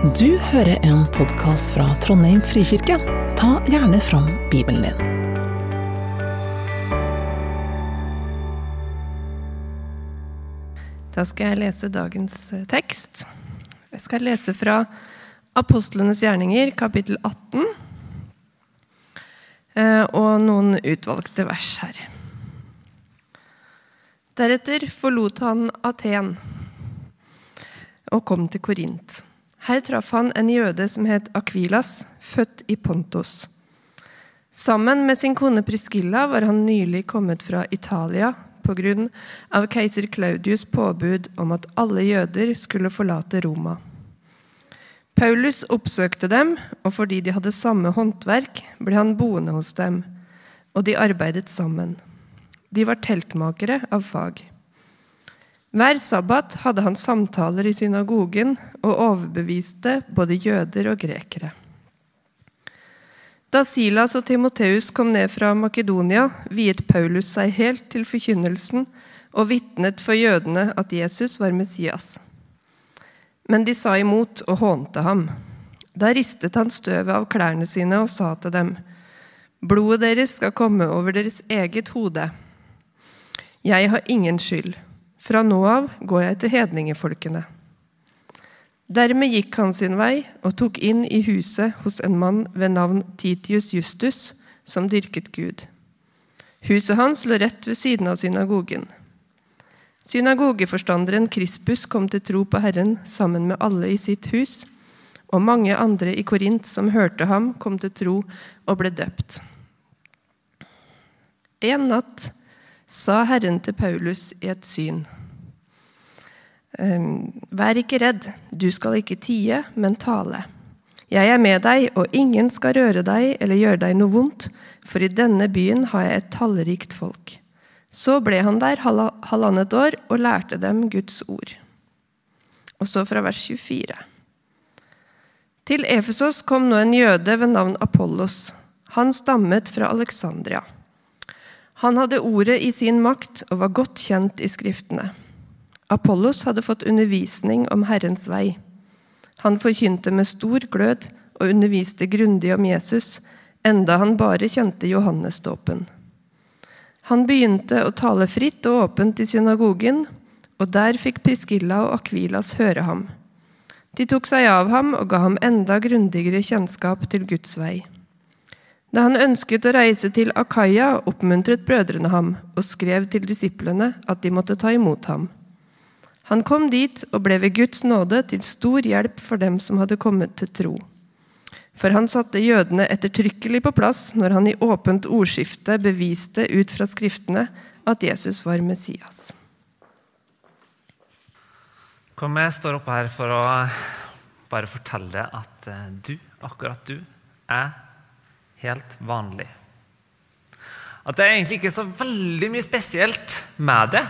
Du hører en podkast fra Trondheim frikirke. Ta gjerne fram Bibelen din. Da skal jeg lese dagens eh, tekst. Jeg skal lese fra Apostlenes gjerninger, kapittel 18, eh, og noen utvalgte vers her. Deretter forlot han Aten og kom til Korint. Her traff han en jøde som het Akvilas, født i Pontos. Sammen med sin kone Priscilla var han nylig kommet fra Italia pga. keiser Claudius' påbud om at alle jøder skulle forlate Roma. Paulus oppsøkte dem, og fordi de hadde samme håndverk, ble han boende hos dem, og de arbeidet sammen. De var teltmakere av fag. Hver sabbat hadde han samtaler i synagogen og overbeviste både jøder og grekere. Da Silas og Timoteus kom ned fra Makedonia, viet Paulus seg helt til forkynnelsen og vitnet for jødene at Jesus var Messias. Men de sa imot og hånte ham. Da ristet han støvet av klærne sine og sa til dem.: Blodet deres skal komme over deres eget hode. Jeg har ingen skyld. Fra nå av går jeg til hedningefolkene. Dermed gikk han sin vei og tok inn i huset hos en mann ved navn Titius Justus, som dyrket Gud. Huset hans lå rett ved siden av synagogen. Synagogeforstanderen Krispus kom til tro på Herren sammen med alle i sitt hus, og mange andre i Korint som hørte ham, kom til tro og ble døpt. En natt sa Herren til Paulus i et syn. Ehm, vær ikke redd, du skal ikke tie, men tale. Jeg er med deg, og ingen skal røre deg eller gjøre deg noe vondt, for i denne byen har jeg et tallrikt folk. Så ble han der halvannet år og lærte dem Guds ord. Og så fra vers 24. Til Efesos kom nå en jøde ved navn Apollos. Han stammet fra Alexandria. Han hadde ordet i sin makt og var godt kjent i Skriftene. Apollos hadde fått undervisning om Herrens vei. Han forkynte med stor glød og underviste grundig om Jesus, enda han bare kjente Johannesdåpen. Han begynte å tale fritt og åpent i synagogen, og der fikk Priskilla og Akvilas høre ham. De tok seg av ham og ga ham enda grundigere kjennskap til Guds vei. Da han ønsket å reise til Akaya, oppmuntret brødrene ham og skrev til disiplene at de måtte ta imot ham. Han kom dit og ble ved Guds nåde til stor hjelp for dem som hadde kommet til tro. For han satte jødene ettertrykkelig på plass når han i åpent ordskifte beviste ut fra Skriftene at Jesus var Messias. Kom, jeg står oppe her for å bare fortelle at eh, du, akkurat du, er helt vanlig. At det er egentlig ikke så veldig mye spesielt med det.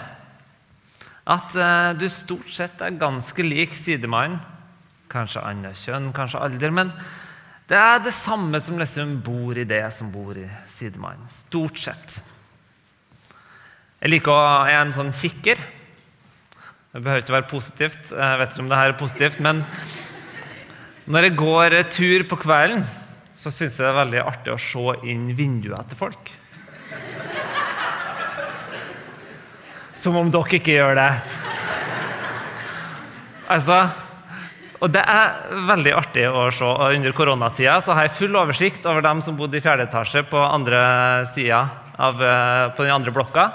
At uh, du stort sett er ganske lik sidemannen. Kanskje annet kjønn, kanskje alder. Men det er det samme som liksom bor i det som bor i sidemannen. Stort sett. Jeg liker å er en sånn kikker. Det behøver ikke være positivt. Jeg vet ikke om det her er positivt, men når jeg går tur på kvelden så syns jeg det er veldig artig å se inn vinduet til folk. Som om dere ikke gjør det. Altså, og Det er veldig artig å se. og Under koronatida så har jeg full oversikt over dem som bodde i fjerde etasje på andre av, eh, på den andre blokka.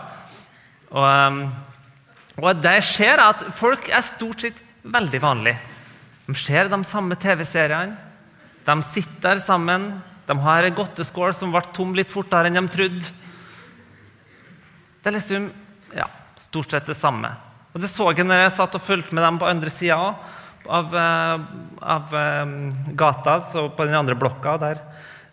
Og, eh, og det skjer at folk er stort sett veldig vanlige. De ser de samme TV-seriene. De sitter der sammen. De har en godteskål som ble tom litt fortere enn de trodde. Det er liksom ja, stort sett det samme. Og Det så jeg når jeg satt og fulgte med dem på andre sida av, eh, av, eh, gata, så på den andre blokka. der.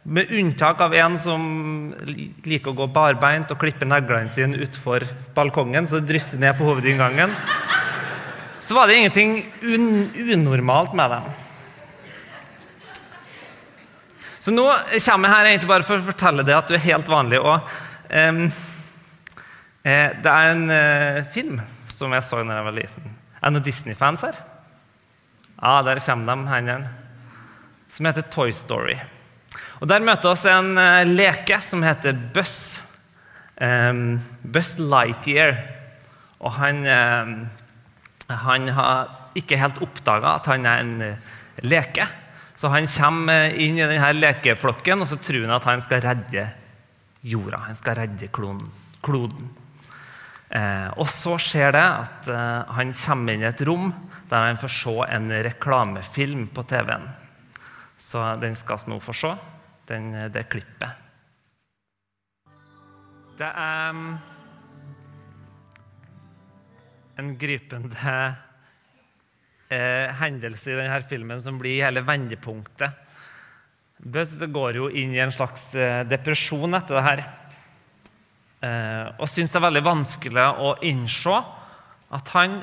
Med unntak av en som liker å gå barbeint og klippe neglene sine utfor balkongen, så det drysser ned på hovedinngangen. Så var det ingenting un unormalt med dem. Så nå kommer jeg her egentlig bare for å fortelle deg at du er helt vanlig. og um, Det er en uh, film som jeg så da jeg var liten. Er det noen Disney-fans her? Ja, der kommer de, hendene. Som heter Toy Story. Og Der møter oss en uh, leke som heter Buss. Um, Buss Lightyear. Og han, um, han har ikke helt oppdaga at han er en uh, leke. Så han kommer inn i denne lekeflokken og så tror han at han skal redde jorda. Han skal redde kloden. kloden. Eh, og så skjer det at eh, han kommer inn i et rom der han får se en reklamefilm på TV-en. Så den skal vi nå få se, den, det klippet. Det er um, en gripende eh, hendelse i denne filmen som blir hele vendepunktet. Buzz går jo inn i en slags eh, depresjon etter det her. Eh, og syns det er veldig vanskelig å innse at han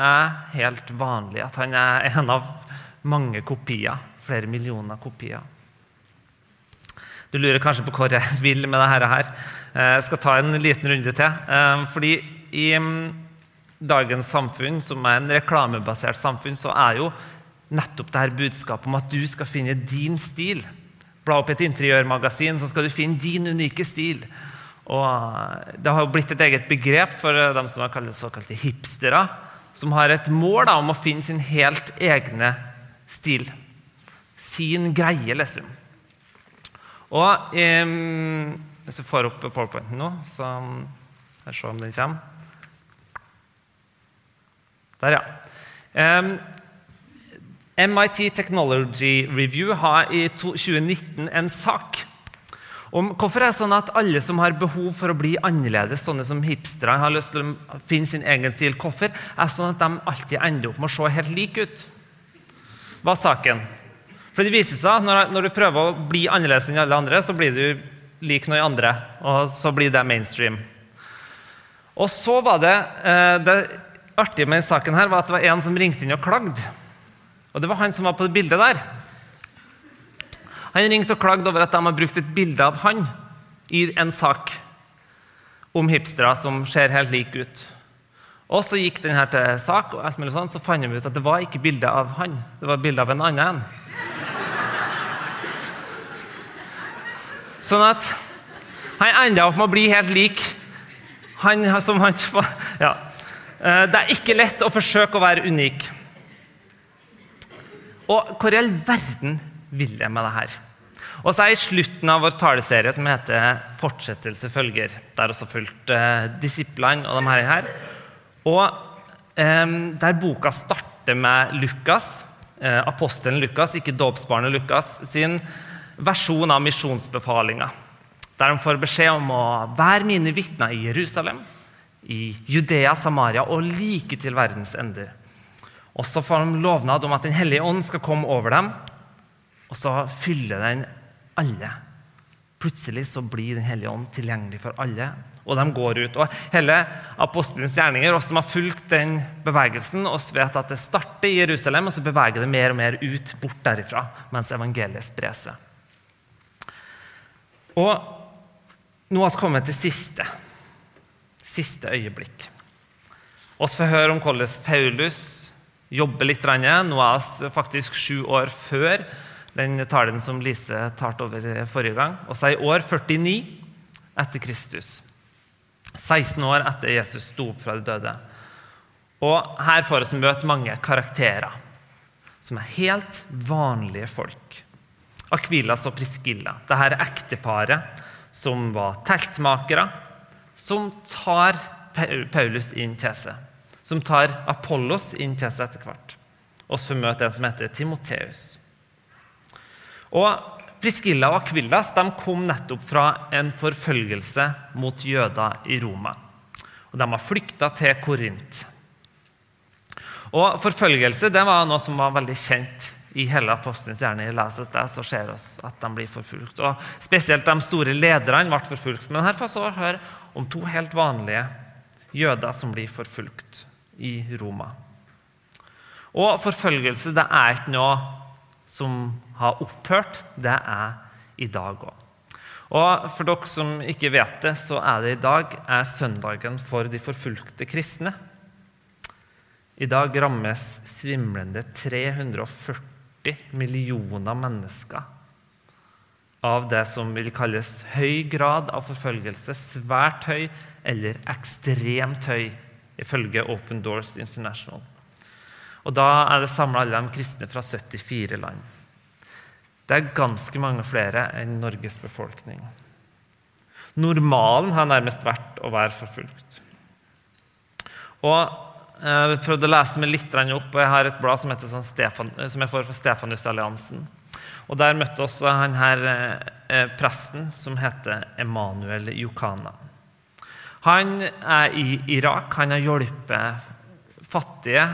er helt vanlig. At han er en av mange kopier. Flere millioner kopier. Du lurer kanskje på hvor jeg vil med dette her. Eh, jeg skal ta en liten runde til. Eh, fordi i mm, dagens samfunn, som er en reklamebasert samfunn, så er jo nettopp det her budskapet om at du skal finne din stil. Bla opp et interiørmagasin, så skal du finne din unike stil. Og det har jo blitt et eget begrep for dem som er såkalte hipstere, som har et mål da, om å finne sin helt egne stil. Sin greie, liksom. Og eh, Hvis jeg får opp powerpointen nå, så jeg ser om den kommer. Der, ja. Um, MIT Technology Review har i 2019 en sak om hvorfor er sånn at alle som har behov for å bli annerledes, sånne som hipstere har lyst til å finne sin egen stil, hvorfor er sånn at de alltid ender opp med å se helt like ut? Hva er saken? For det viser seg at når du prøver å bli annerledes enn alle andre, så blir du lik noen andre, og så blir det mainstream. Og så var det eh, Det artige med saken her var at det var en som ringte inn og klagde. Og det var han som var på det bildet der. Han ringte og klagde over at de har brukt et bilde av han i en sak om hipstere som ser helt like ut. Og Så gikk den her til sak, og alt mulig sånt, så fant de ut at det var ikke bilde av han. Det var bilde av en annen en. Sånn at han enda opp med å bli helt lik han som han ja. Eh, det er ikke lett å forsøke å være unik. Og hvor i all verden vil jeg med det her? Og så er jeg I slutten av vår taleserie som heter 'Fortsettelse følger', der også fulgt eh, disiplene og de her. her. Og eh, Der boka starter med Lukas, eh, apostelen Lukas, ikke dåpsbarnet Lukas, sin versjon av misjonsbefalinga. Der de får beskjed om å være mine vitner i Jerusalem, i Judea, Samaria og like til verdens ender. Og så får de lovnad om at Den hellige ånd skal komme over dem, og så fyller den alle. Plutselig så blir Den hellige ånd tilgjengelig for alle, og de går ut. Og Hele apostelens gjerninger, oss som har fulgt den bevegelsen, oss vet at det starter i Jerusalem, og så beveger det mer og mer ut, bort derifra, mens evangeliet sprer seg. Og nå har vi kommet til siste, siste øyeblikk. Vi får høre om hvordan Paulus jobber litt. Nå er vi faktisk sju år før den talen som Lise talte over forrige gang. Og så i år 49 etter Kristus. 16 år etter Jesus sto opp fra de døde. Og her får vi møte mange karakterer som er helt vanlige folk. Akvilas og Priskilla, dette ekteparet som var teltmakere, som tar Paulus inn til seg. Som tar Apollos inn til seg etter hvert. Og så får møte en som heter Timoteus. Og Priskilla og Akvillas kom nettopp fra en forfølgelse mot jøder i Roma. Og De har flykta til Korint. Og Forfølgelse det var noe som var veldig kjent i hele apostelens hjerne. leses det, så ser vi at de blir forfulgt. Og Spesielt de store lederne ble forfulgt. Men her får vi høre om to helt vanlige jøder som blir forfulgt i Roma. Og Forfølgelse det er ikke noe som har opphørt, det er i dag òg. Og For dere som ikke vet det, så er det i dag er søndagen for de forfulgte kristne. I dag rammes svimlende 340 millioner mennesker av det som vil kalles høy grad av forfølgelse, svært høy eller ekstremt høy, ifølge Open Doors International. Og Da er det samla alle de kristne fra 74 land. Det er ganske mange flere enn Norges befolkning. Normalen har nærmest vært å være forfulgt. Og Jeg prøvde å lese meg litt opp, og jeg har et blad som, heter sånn Stefan, som jeg får fra Stefanusalliansen. Og Der møtte også han her eh, presten som heter Emanuel Yukana. Han er i Irak. Han har hjulpet fattige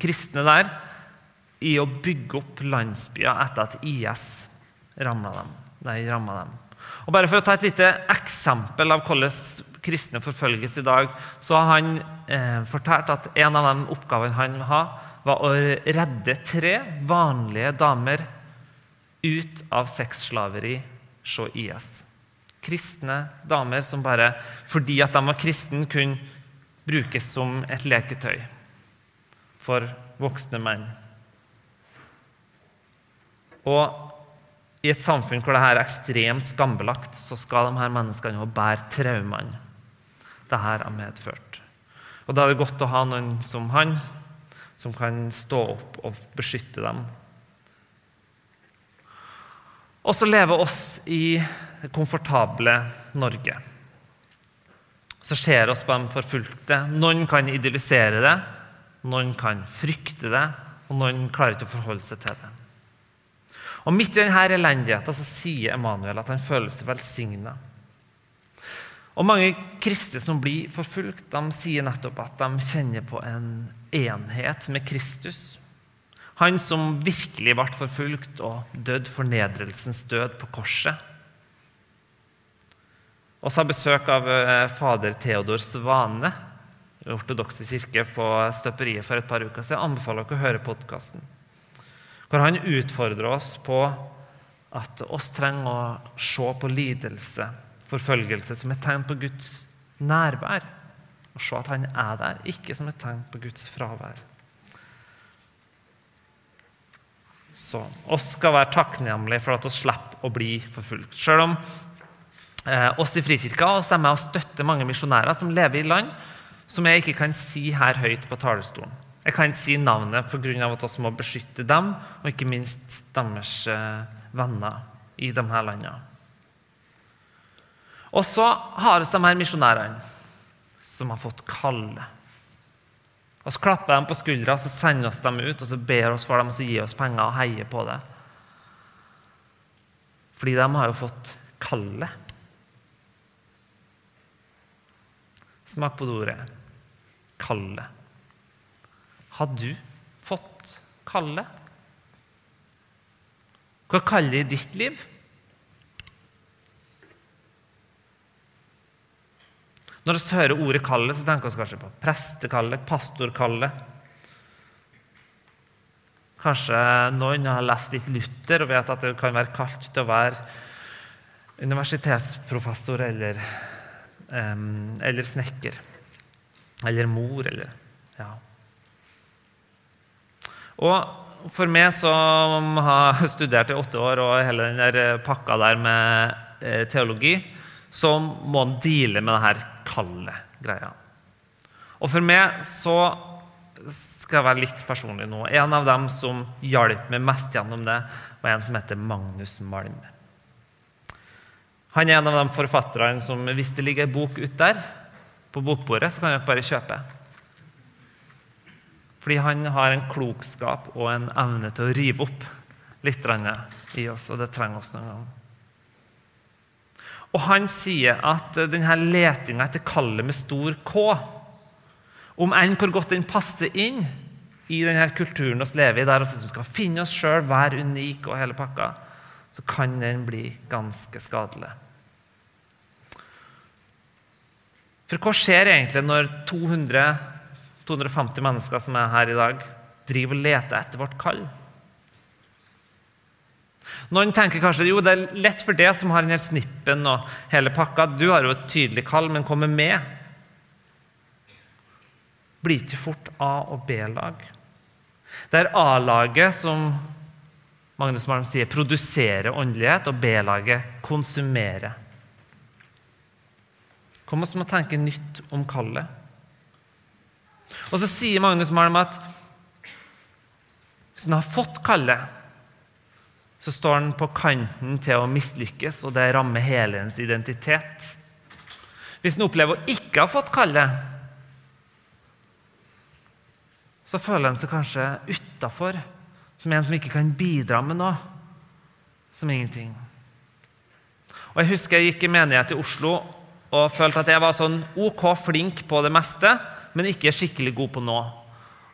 kristne der i å bygge opp landsbyer etter at IS ramma dem. dem. Og bare For å ta et lite eksempel av hvordan kristne forfølges i dag, så har han eh, fortalt at en av de oppgavene han har, var å redde tre vanlige damer ut av sexslaveri hos IS. Kristne damer som bare fordi at de var kristne, kunne brukes som et leketøy for voksne menn. Og i et samfunn hvor dette er ekstremt skambelagt, så skal de her menneskene jo bære traumene dette har medført. Og Da er det godt å ha noen som han, som kan stå opp og beskytte dem. Og så lever oss i det komfortable Norge. Så ser oss på de forfulgte. Noen kan idyllisere det, noen kan frykte det, og noen klarer ikke å forholde seg til det. Og Midt i denne elendigheten så sier Emanuel at han føler seg velsigna. Og Mange kristne som blir forfulgt, de sier nettopp at de kjenner på en enhet med Kristus. Han som virkelig ble forfulgt og døde fornedrelsens død på korset. Vi har besøk av eh, fader Theodor Svane i ortodokse kirke på Støperiet for et par uker siden. Jeg anbefaler dere å høre podkasten hvor han utfordrer oss på at oss trenger å se på lidelse, forfølgelse, som et tegn på Guds nærvær. Og se at han er der, ikke som et tegn på Guds fravær. Så oss skal være takknemlige for at vi slipper å bli forfulgt. Selv om eh, oss i Frikirka oss er med å støtte mange misjonærer som lever i land som jeg ikke kan si her høyt på talerstolen. Jeg kan ikke si navnet pga. at vi må beskytte dem, og ikke minst deres eh, venner i disse landene. Og så har vi de her misjonærene som har fått kalle. Og Så klapper dem på skuldra, så sender oss dem ut og så ber oss for dem og så gir oss penger og heier på det. Fordi de har jo fått kalle. Smak på det ordet. Kalle. Har du fått kalle? Hva kaller det i ditt liv? Når vi hører ordet 'kalle', så tenker vi kanskje på prestekalle, pastorkalle. Kanskje noen har lest litt Luther og vet at det kan være kalt til å være universitetsprofessor eller, um, eller snekker. Eller mor, eller ja. Og for meg som har studert i åtte år og hele den der pakka der med eh, teologi, så må han deale med denne kalde greia. Og for meg så skal jeg være litt personlig nå. En av dem som hjalp meg mest gjennom det, var en som heter Magnus Malm. Han er en av de forfatterne som hvis det ligger en bok ute der på bokbordet, så kan jeg bare kjøpe. Fordi han har en klokskap og en evne til å rive opp litt i oss, og det trenger oss noen gang. Og han sier at denne letinga etter kallet med stor K, om enn hvor godt den passer inn i denne kulturen vi lever i, der vi skal finne oss sjøl, være unike og hele pakka, så kan den bli ganske skadelig. For hva skjer egentlig når 200 250 mennesker som er her i dag, driver og leter etter vårt kall. Noen tenker kanskje jo det er lett for deg som har denne snippen og hele pakka. Du har jo et tydelig kall, men kommer med. blir ikke fort A- og B-lag. Det er A-laget som Magnus Malm sier produserer åndelighet, og B-laget konsumerer. Kom oss med å tenke nytt om kallet. Og så sier Magnus Malm at hvis han har fått kallet, så står han på kanten til å mislykkes, og det rammer hele ens identitet. Hvis han opplever å ikke ha fått kallet, så føler han seg kanskje utafor, som en som ikke kan bidra med noe. Som ingenting. Og Jeg husker jeg gikk i menighet i Oslo og følte at jeg var sånn ok flink på det meste, men ikke skikkelig god på noe.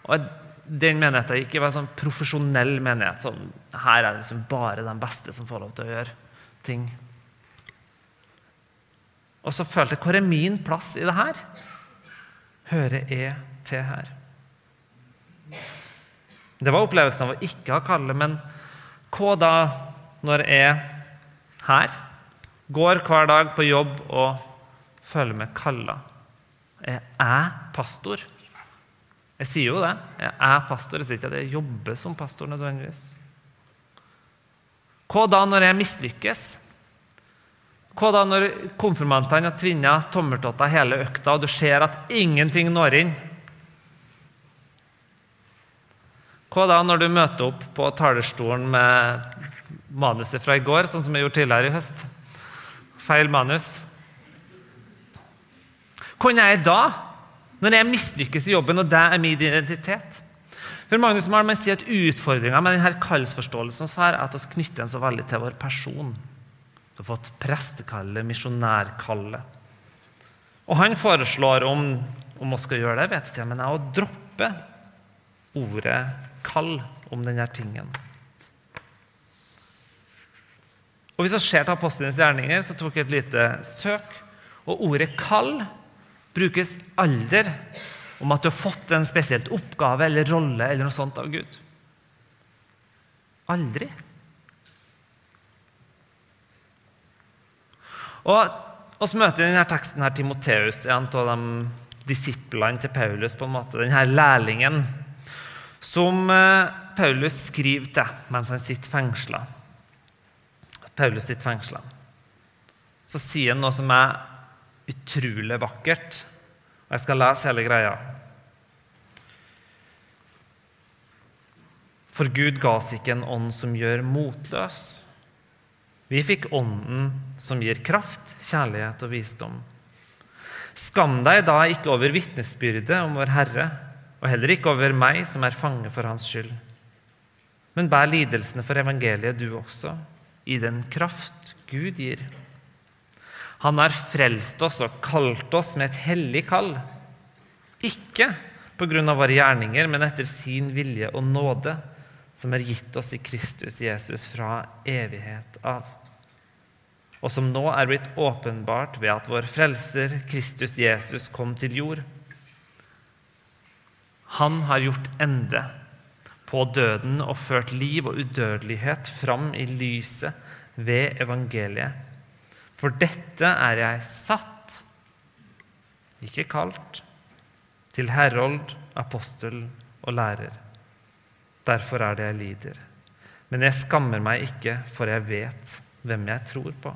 Og den menigheten ikke var en sånn profesjonell menighet. Sånn, her er det liksom bare de beste som får lov til å gjøre ting. Og så følte jeg hvor er min plass i det her? Hører jeg til her? Det var opplevelsen av å ikke ha Kalle, men hva da når jeg her går hver dag på jobb og føler meg kalla? Er jeg pastor? Jeg sier jo det. Jeg er pastor. Jeg sier ikke at jeg jobber som pastor nødvendigvis. Hva da når jeg mislykkes? Hva da når konfirmantene har tvinna tommeltotter hele økta, og du ser at ingenting når inn? Hva da når du møter opp på talerstolen med manuset fra i går, sånn som jeg gjorde tidligere i høst? Feil manus. Kunne jeg da, når jeg mislykkes i jobben, og det er min identitet? For Magnus Malmen sier at Utfordringa med denne kallsforståelsen er at vi knytter den så veldig til vår person. Du har fått prestekallet, misjonærkallet. Og han foreslår, om, om vi skal gjøre det, vet ikke, men jeg å droppe ordet 'kall' om denne tingen. Og Hvis vi ser til apostlenes gjerninger, så tok jeg et lite søk. Og ordet 'kall' brukes aldri om at du har fått en spesielt oppgave eller rolle eller noe sånt av Gud. Aldri. Og oss møter i denne teksten her Timoteus, en av de disiplene til Paulus, på en måte, denne lærlingen, som eh, Paulus skriver til mens han sitter fengsla. Paulus sitter fengsla. Så sier han noe som er utrolig vakkert. Og jeg skal lese hele greia. For Gud ga oss ikke en ånd som gjør motløs. Vi fikk ånden som gir kraft, kjærlighet og visdom. Skam deg da ikke over vitnesbyrdet om vår Herre, og heller ikke over meg som er fange for Hans skyld. Men bær lidelsene for evangeliet, du også, i den kraft Gud gir. Han har frelst oss og kalt oss med et hellig kall. Ikke av våre gjerninger, men etter sin vilje og nåde, som er gitt oss i Kristus Jesus fra evighet av. Og som nå er blitt åpenbart ved at vår frelser, Kristus Jesus, kom til jord. Han har gjort ende på døden og ført liv og udødelighet fram i lyset ved evangeliet. For dette er jeg satt, ikke kalt, til herold, apostel og lærer. Derfor er det jeg lider. Men jeg skammer meg ikke, for jeg vet hvem jeg tror på.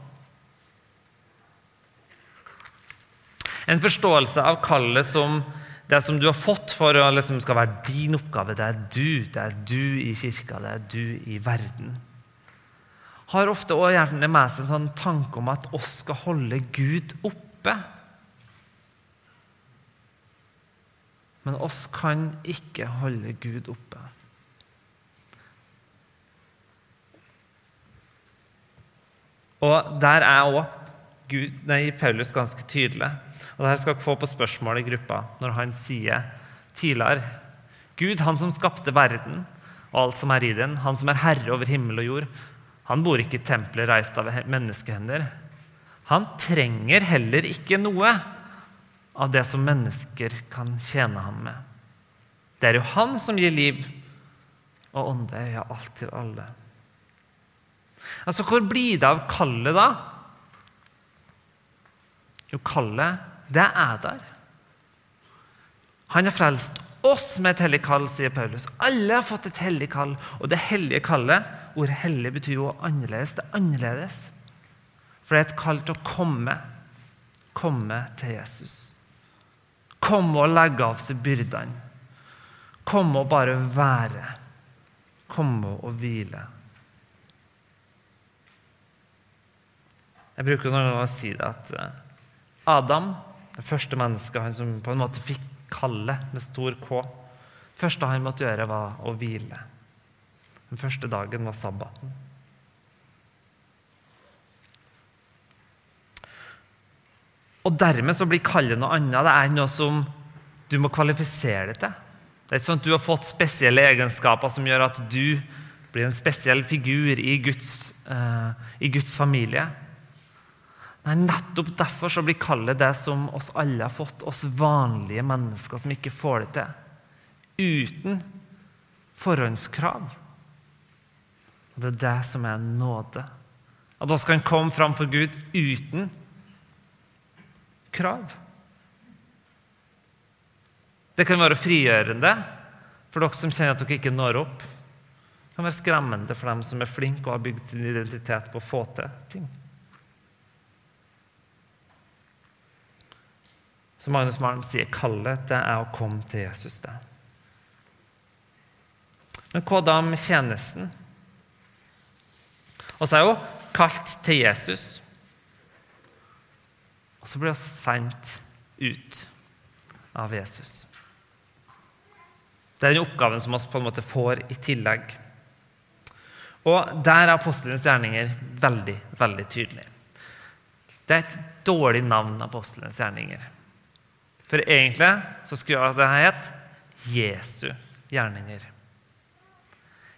En forståelse av kallet som det som du har fått for å liksom skal være din oppgave. Det er du. Det er du i kirka, det er du i verden. Har ofte også gjerne med seg en sånn tanke om at oss skal holde Gud oppe. Men oss kan ikke holde Gud oppe. Og der er òg Paulus ganske tydelig. Og Dette skal dere få på spørsmål i gruppa når han sier tidligere Gud, han som skapte verden og alt som er i den, han som er herre over himmel og jord, han bor ikke i tempelet reist av menneskehender. Han trenger heller ikke noe av det som mennesker kan tjene ham med. Det er jo han som gir liv og ånde, ja, alt til alle. Altså, Hvor blir det av kallet, da? Jo, kallet, det er der. Han har frelst oss med et hellig kall, sier Paulus. Alle har fått et hellig kall. Og det hellige kallet, ordet hellig betyr jo annerledes. Det er annerledes. For det er et kall til å komme. Komme til Jesus. Komme og legge av seg byrdene. Komme og bare være. Komme og hvile. Jeg bruker noen ganger å si det at eh, Adam, det første mennesket, han som på en måte fikk kallet med stor K første han måtte gjøre, var å hvile. Den første dagen var sabbaten. Og dermed så blir kallet noe annet. Det er noe som du må kvalifisere deg til. Det er ikke sånn at du har fått spesielle egenskaper som gjør at du blir en spesiell figur i Guds, uh, i Guds familie. Nei, Nettopp derfor så blir kallet det som oss alle har fått, oss vanlige mennesker som ikke får det til. Uten forhåndskrav. Og Det er det som er nåde. At vi kan komme framfor Gud uten krav. Det kan være frigjørende for dere som kjenner at dere ikke når opp. Det kan være skremmende for dem som er flinke og har bygd sin identitet på å få til ting. Som Magnus Malm sier, kallet det er å komme til Jesus. det. Men hva da med tjenesten? Vi er jo kalt til Jesus. Og så blir hun sendt ut av Jesus. Det er den oppgaven som vi på en måte får i tillegg. Og der er apostelens gjerninger veldig, veldig tydelig. Det er et dårlig navn, apostelens gjerninger. For egentlig så skulle det hett Jesu gjerninger.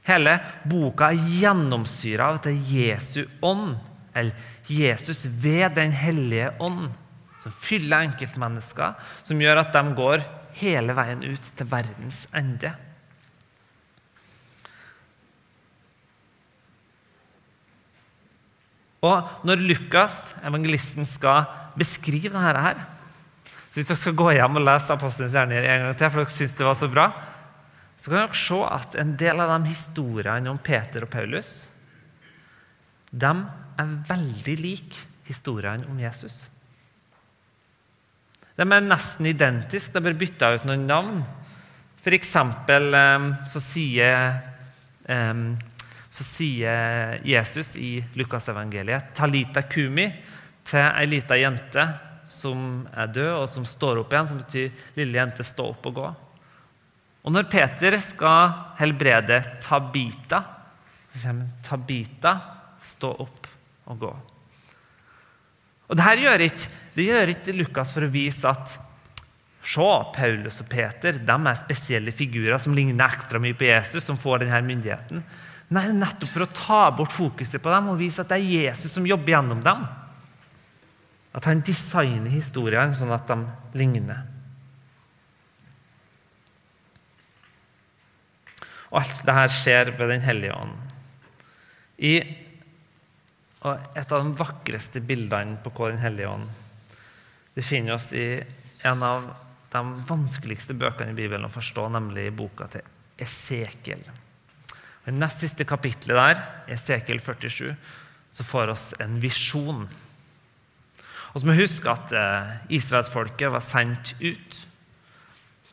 Hele boka er gjennomsyra av at det er Jesu ånd, eller Jesus ved Den hellige ånd, som fyller enkeltmennesker, som gjør at de går hele veien ut til verdens ende. Og når Lukas, evangelisten, skal beskrive dette her, så Hvis dere skal gå hjem og lese Apostelens gjerninger en gang til, for dere syns det var så bra, så kan dere se at en del av de historiene om Peter og Paulus de er veldig like historiene om Jesus. De er nesten identiske, de bare bytta ut noen navn. For eksempel ehm, så sier, ehm, så sier Jesus i Lukasevangeliet 'Talita kumi' til ei lita jente som er død, og som står opp igjen, som betyr 'lille jente, stå opp og gå'. Og når Peter skal helbrede Tabita, så sier han 'Tabita, stå opp og gå'. Og det her gjør ikke, det gjør ikke Lukas for å vise at Se, Paulus og Peter de er spesielle figurer som ligner ekstra mye på Jesus, som får denne myndigheten. Nei, nettopp for å ta bort fokuset på dem og vise at det er Jesus som jobber gjennom dem. At han designer historiene sånn at de ligner. Og alt dette skjer ved Den hellige ånd. I et av de vakreste bildene på hva Den hellige ånd Det finner oss i en av de vanskeligste bøkene i Bibelen å forstå, nemlig i boka til Esekiel. I nest siste kapittelet der, Esekiel 47, så får oss en visjon. Og så må vi huske at eh, israelsfolket var sendt ut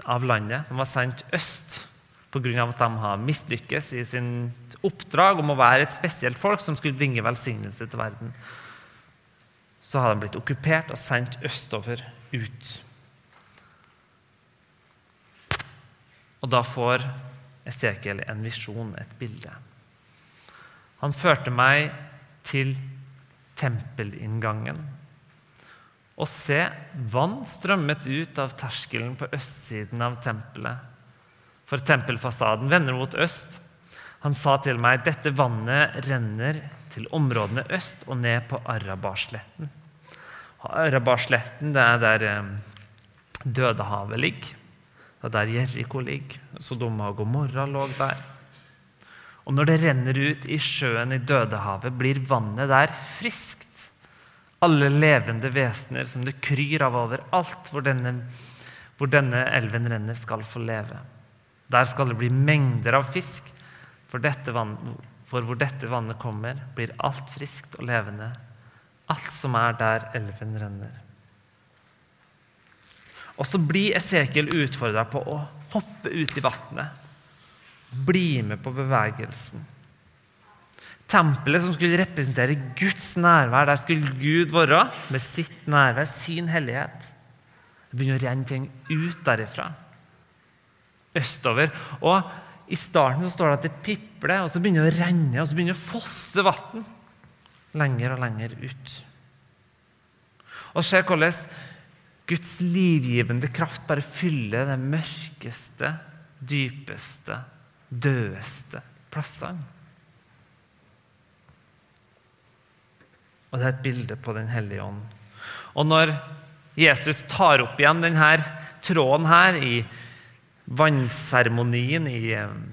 av landet. De var sendt øst pga. at de har mislykkes i sin oppdrag om å være et spesielt folk som skulle bringe velsignelse til verden, så har de blitt okkupert og sendt østover ut. Og da får Esekiel en visjon, et bilde. Han førte meg til tempelinngangen. Og se, vann strømmet ut av terskelen på østsiden av tempelet. For tempelfasaden vender mot øst. Han sa til meg, 'Dette vannet renner til områdene øst og ned på Arabarsletten.' Arabarsletten det er der eh, Dødehavet ligger. Er der Jeriko ligger. Sodoma og Gomorra lå der. Og når det renner ut i sjøen i Dødehavet, blir vannet der friskt. Alle levende vesener som det kryr av overalt hvor, denne, hvor denne elven renner, skal få leve. Der skal det bli mengder av fisk, for, vann, for hvor dette vannet kommer, blir alt friskt og levende, alt som er der elven renner. Og så blir Esekiel utfordra på å hoppe ut i vannet. Bli med på bevegelsen. Tempelet som skulle representere Guds nærvær, der skulle Gud være med sitt nærvær, sin hellighet. Det begynner å renne ting ut derifra. Østover. Og i starten så står det at det pipler, og så begynner det å renne, og så begynner det å fosse vann lenger og lenger ut. Og ser hvordan Guds livgivende kraft bare fyller de mørkeste, dypeste, dødeste plassene. Og det er et bilde på Den hellige ånd. Og når Jesus tar opp igjen denne tråden her i vannseremonien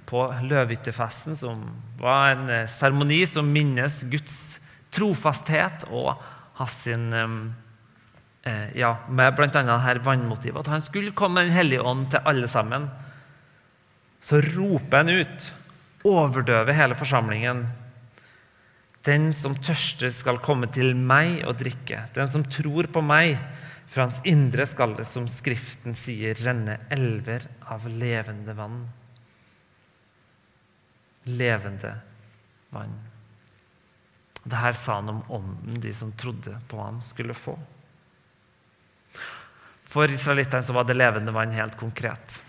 på løvehyttefesten, som var en eh, seremoni som minnes Guds trofasthet og hans sin eh, ja, med bl.a. dette vannmotivet. At han skulle komme med Den hellige ånd til alle sammen. Så roper han ut, overdøver hele forsamlingen. Den som tørster, skal komme til meg og drikke. Den som tror på meg, fra hans indre skal det, som Skriften sier, renne elver av levende vann. Levende vann. Dette sa han om ånden de som trodde på ham, skulle få. For israelittene var det levende vann helt konkret.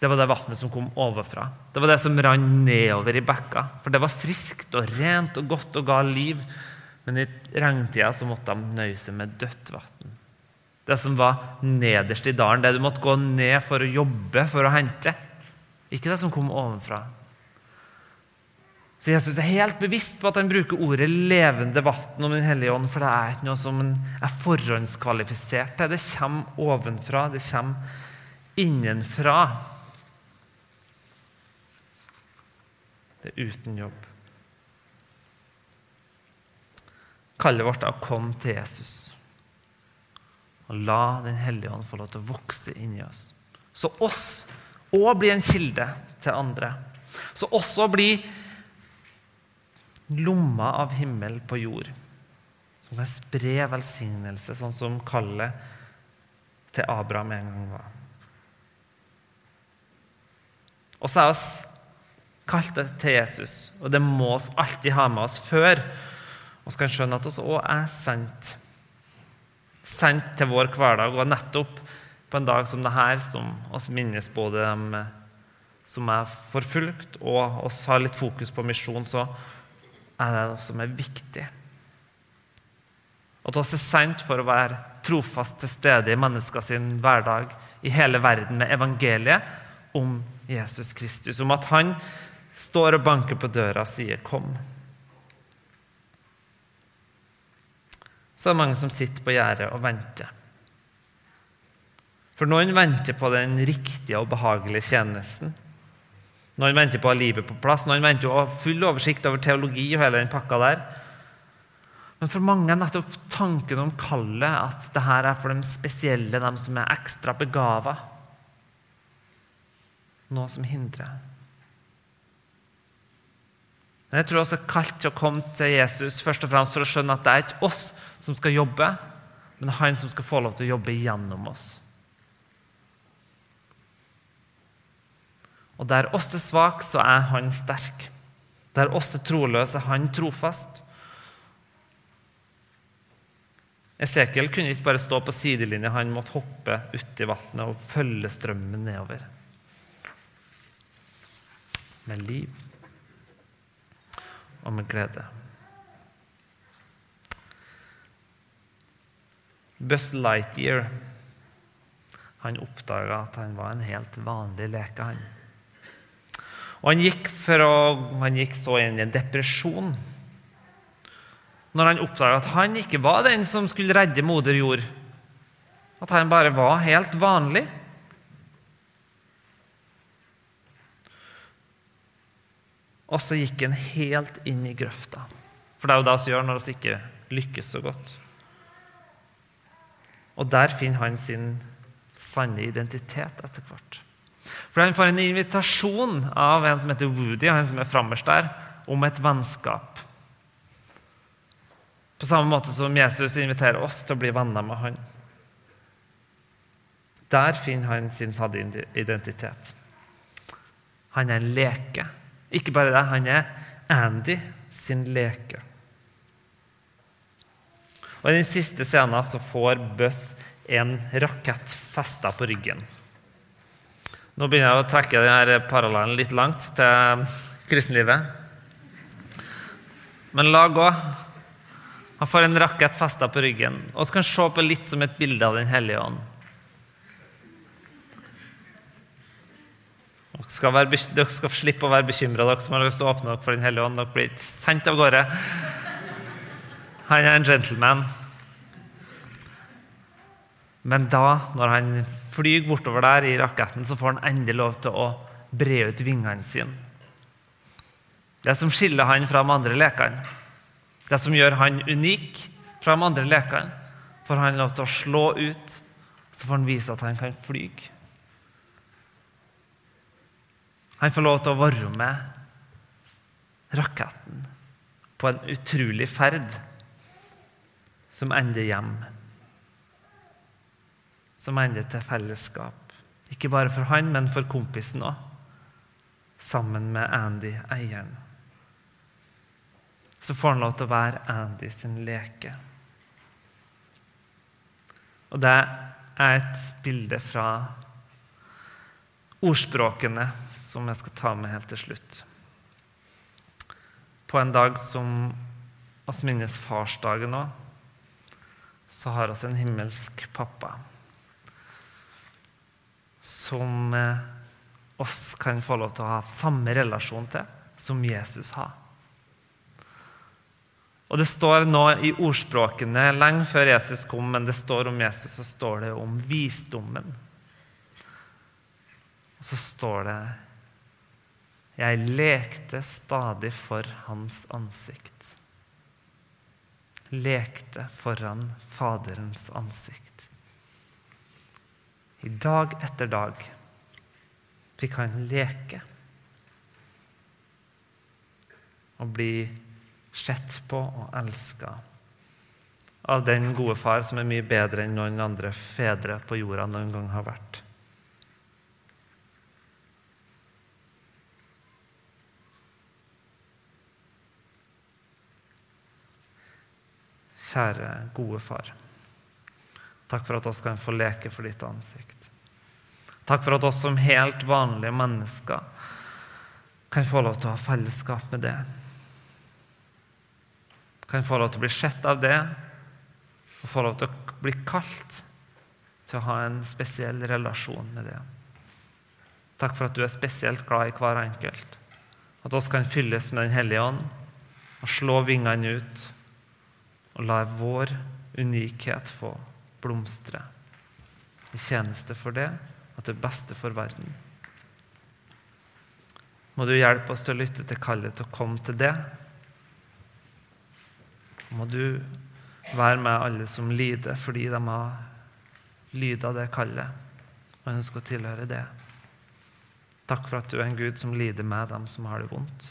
Det var det vannet som kom overfra. Det var det som rant nedover i bekka. For det var friskt og rent og godt og ga liv. Men i regntida måtte de nøye seg med dødt vann. Det som var nederst i dalen, det du måtte gå ned for å jobbe for å hente. Ikke det som kom ovenfra. Så Jesus er helt bevisst på at han bruker ordet 'levende vann' om Den hellige ånd, for det er ikke noe som er forhåndskvalifisert til. Det kommer ovenfra, det kommer innenfra. Det er uten jobb. Kallet vårt er å komme til Jesus og la Den hellige ånd få lov til å vokse inni oss. Så oss òg blir en kilde til andre. Så også blir lomma av himmel på jord. Som kan spre velsignelse, sånn som kallet til Abraham en gang var. Og så er oss kalt til Jesus, og det må oss alltid ha med oss før vi kan skjønne at vi òg er sendt sendt til vår hverdag. Og nettopp på en dag som dette, som oss minnes både dem som er forfulgt, og oss har litt fokus på misjon, så er det noe som er viktig. At oss er sendt for å være trofast til stede i menneskers hverdag i hele verden med evangeliet om Jesus Kristus. Om at han står og banker på døra og sier 'kom'. Så er det mange som sitter på gjerdet og venter. For noen venter på den riktige og behagelige tjenesten. Noen venter på å ha livet på plass, noen venter på full oversikt over teologi og hele den pakka der. Men for mange er nettopp tanken om kallet at det her er for de spesielle, de som er ekstra begava. Noe som hindrer. Men jeg tror også kalt til å komme til Jesus først og fremst for å skjønne at det er ikke oss som skal jobbe, men han som skal få lov til å jobbe gjennom oss. Og der oss er svak, så er han sterk. Der oss er troløse, er han trofast. Esekiel kunne ikke bare stå på sidelinja, han måtte hoppe uti vannet og følge strømmen nedover. Med liv og med glede. Buzz Lightyear han oppdaga at han var en helt vanlig leke. han. Og han gikk, å, han gikk så inn i en depresjon når han oppdaga at han ikke var den som skulle redde moder jord. At han bare var helt vanlig. Og så gikk han helt inn i grøfta. For det er jo det vi gjør når vi ikke lykkes så godt. Og der finner han sin sanne identitet etter hvert. For han får en invitasjon av en som heter Woody, han som er frammest der, om et vennskap. På samme måte som Jesus inviterer oss til å bli venner med han. Der finner han sin sanne identitet. Han er en leke. Ikke bare det, han er Andy sin leke. Og I den siste scenen så får Buzz en rakett festa på ryggen. Nå begynner jeg å trekke denne parallellen litt langt til kristenlivet. Men la gå. Han får en rakett festa på ryggen. Og så kan se på litt som et bilde av Den hellige ånd. Dere skal, være, dere skal slippe å være bekymra, dere som har lyst til å åpne dere for Den hellige ånd. Dere blir sendt av gårde. Han er en gentleman. Men da, når han flyr bortover der i raketten, så får han endelig lov til å bre ut vingene sine. Det som skiller han fra de andre lekene, det som gjør han unik fra de andre lekene, får han lov til å slå ut, så får han vise at han kan fly. Han får lov til å være med raketten på en utrolig ferd som ender hjem. Som ender til fellesskap. Ikke bare for han, men for kompisen òg. Sammen med Andy, eieren. Så får han lov til å være Andy sin leke. Og det er et bilde fra ordspråkene som jeg skal ta med helt til slutt. På en dag som oss minnes farsdagen òg, så har vi en himmelsk pappa som eh, oss kan få lov til å ha samme relasjon til som Jesus har. Og Det står nå i ordspråkene lenge før Jesus kom, men det står om Jesus, så står det om visdommen. Og så står det Jeg lekte stadig for hans ansikt lekte foran Faderens ansikt. I dag etter dag fikk han leke og bli sett på og elska av den gode far som er mye bedre enn noen andre fedre på jorda noen gang har vært. Kjære, gode far. Takk for at oss kan få leke for ditt ansikt. Takk for at oss som helt vanlige mennesker kan få lov til å ha fellesskap med det. Kan få lov til å bli sett av det og få lov til å bli kalt til å ha en spesiell relasjon med det. Takk for at du er spesielt glad i hver enkelt. At oss kan fylles med Den hellige ånd og slå vingene ut og la vår unikhet få blomstre i tjeneste for det, at det beste for verden. Må du hjelpe oss til å lytte til kallet til å komme til det. Må du være med alle som lider fordi de har lyda det kallet og ønsker å tilhøre det. Takk for at du er en Gud som lider med dem som har det vondt.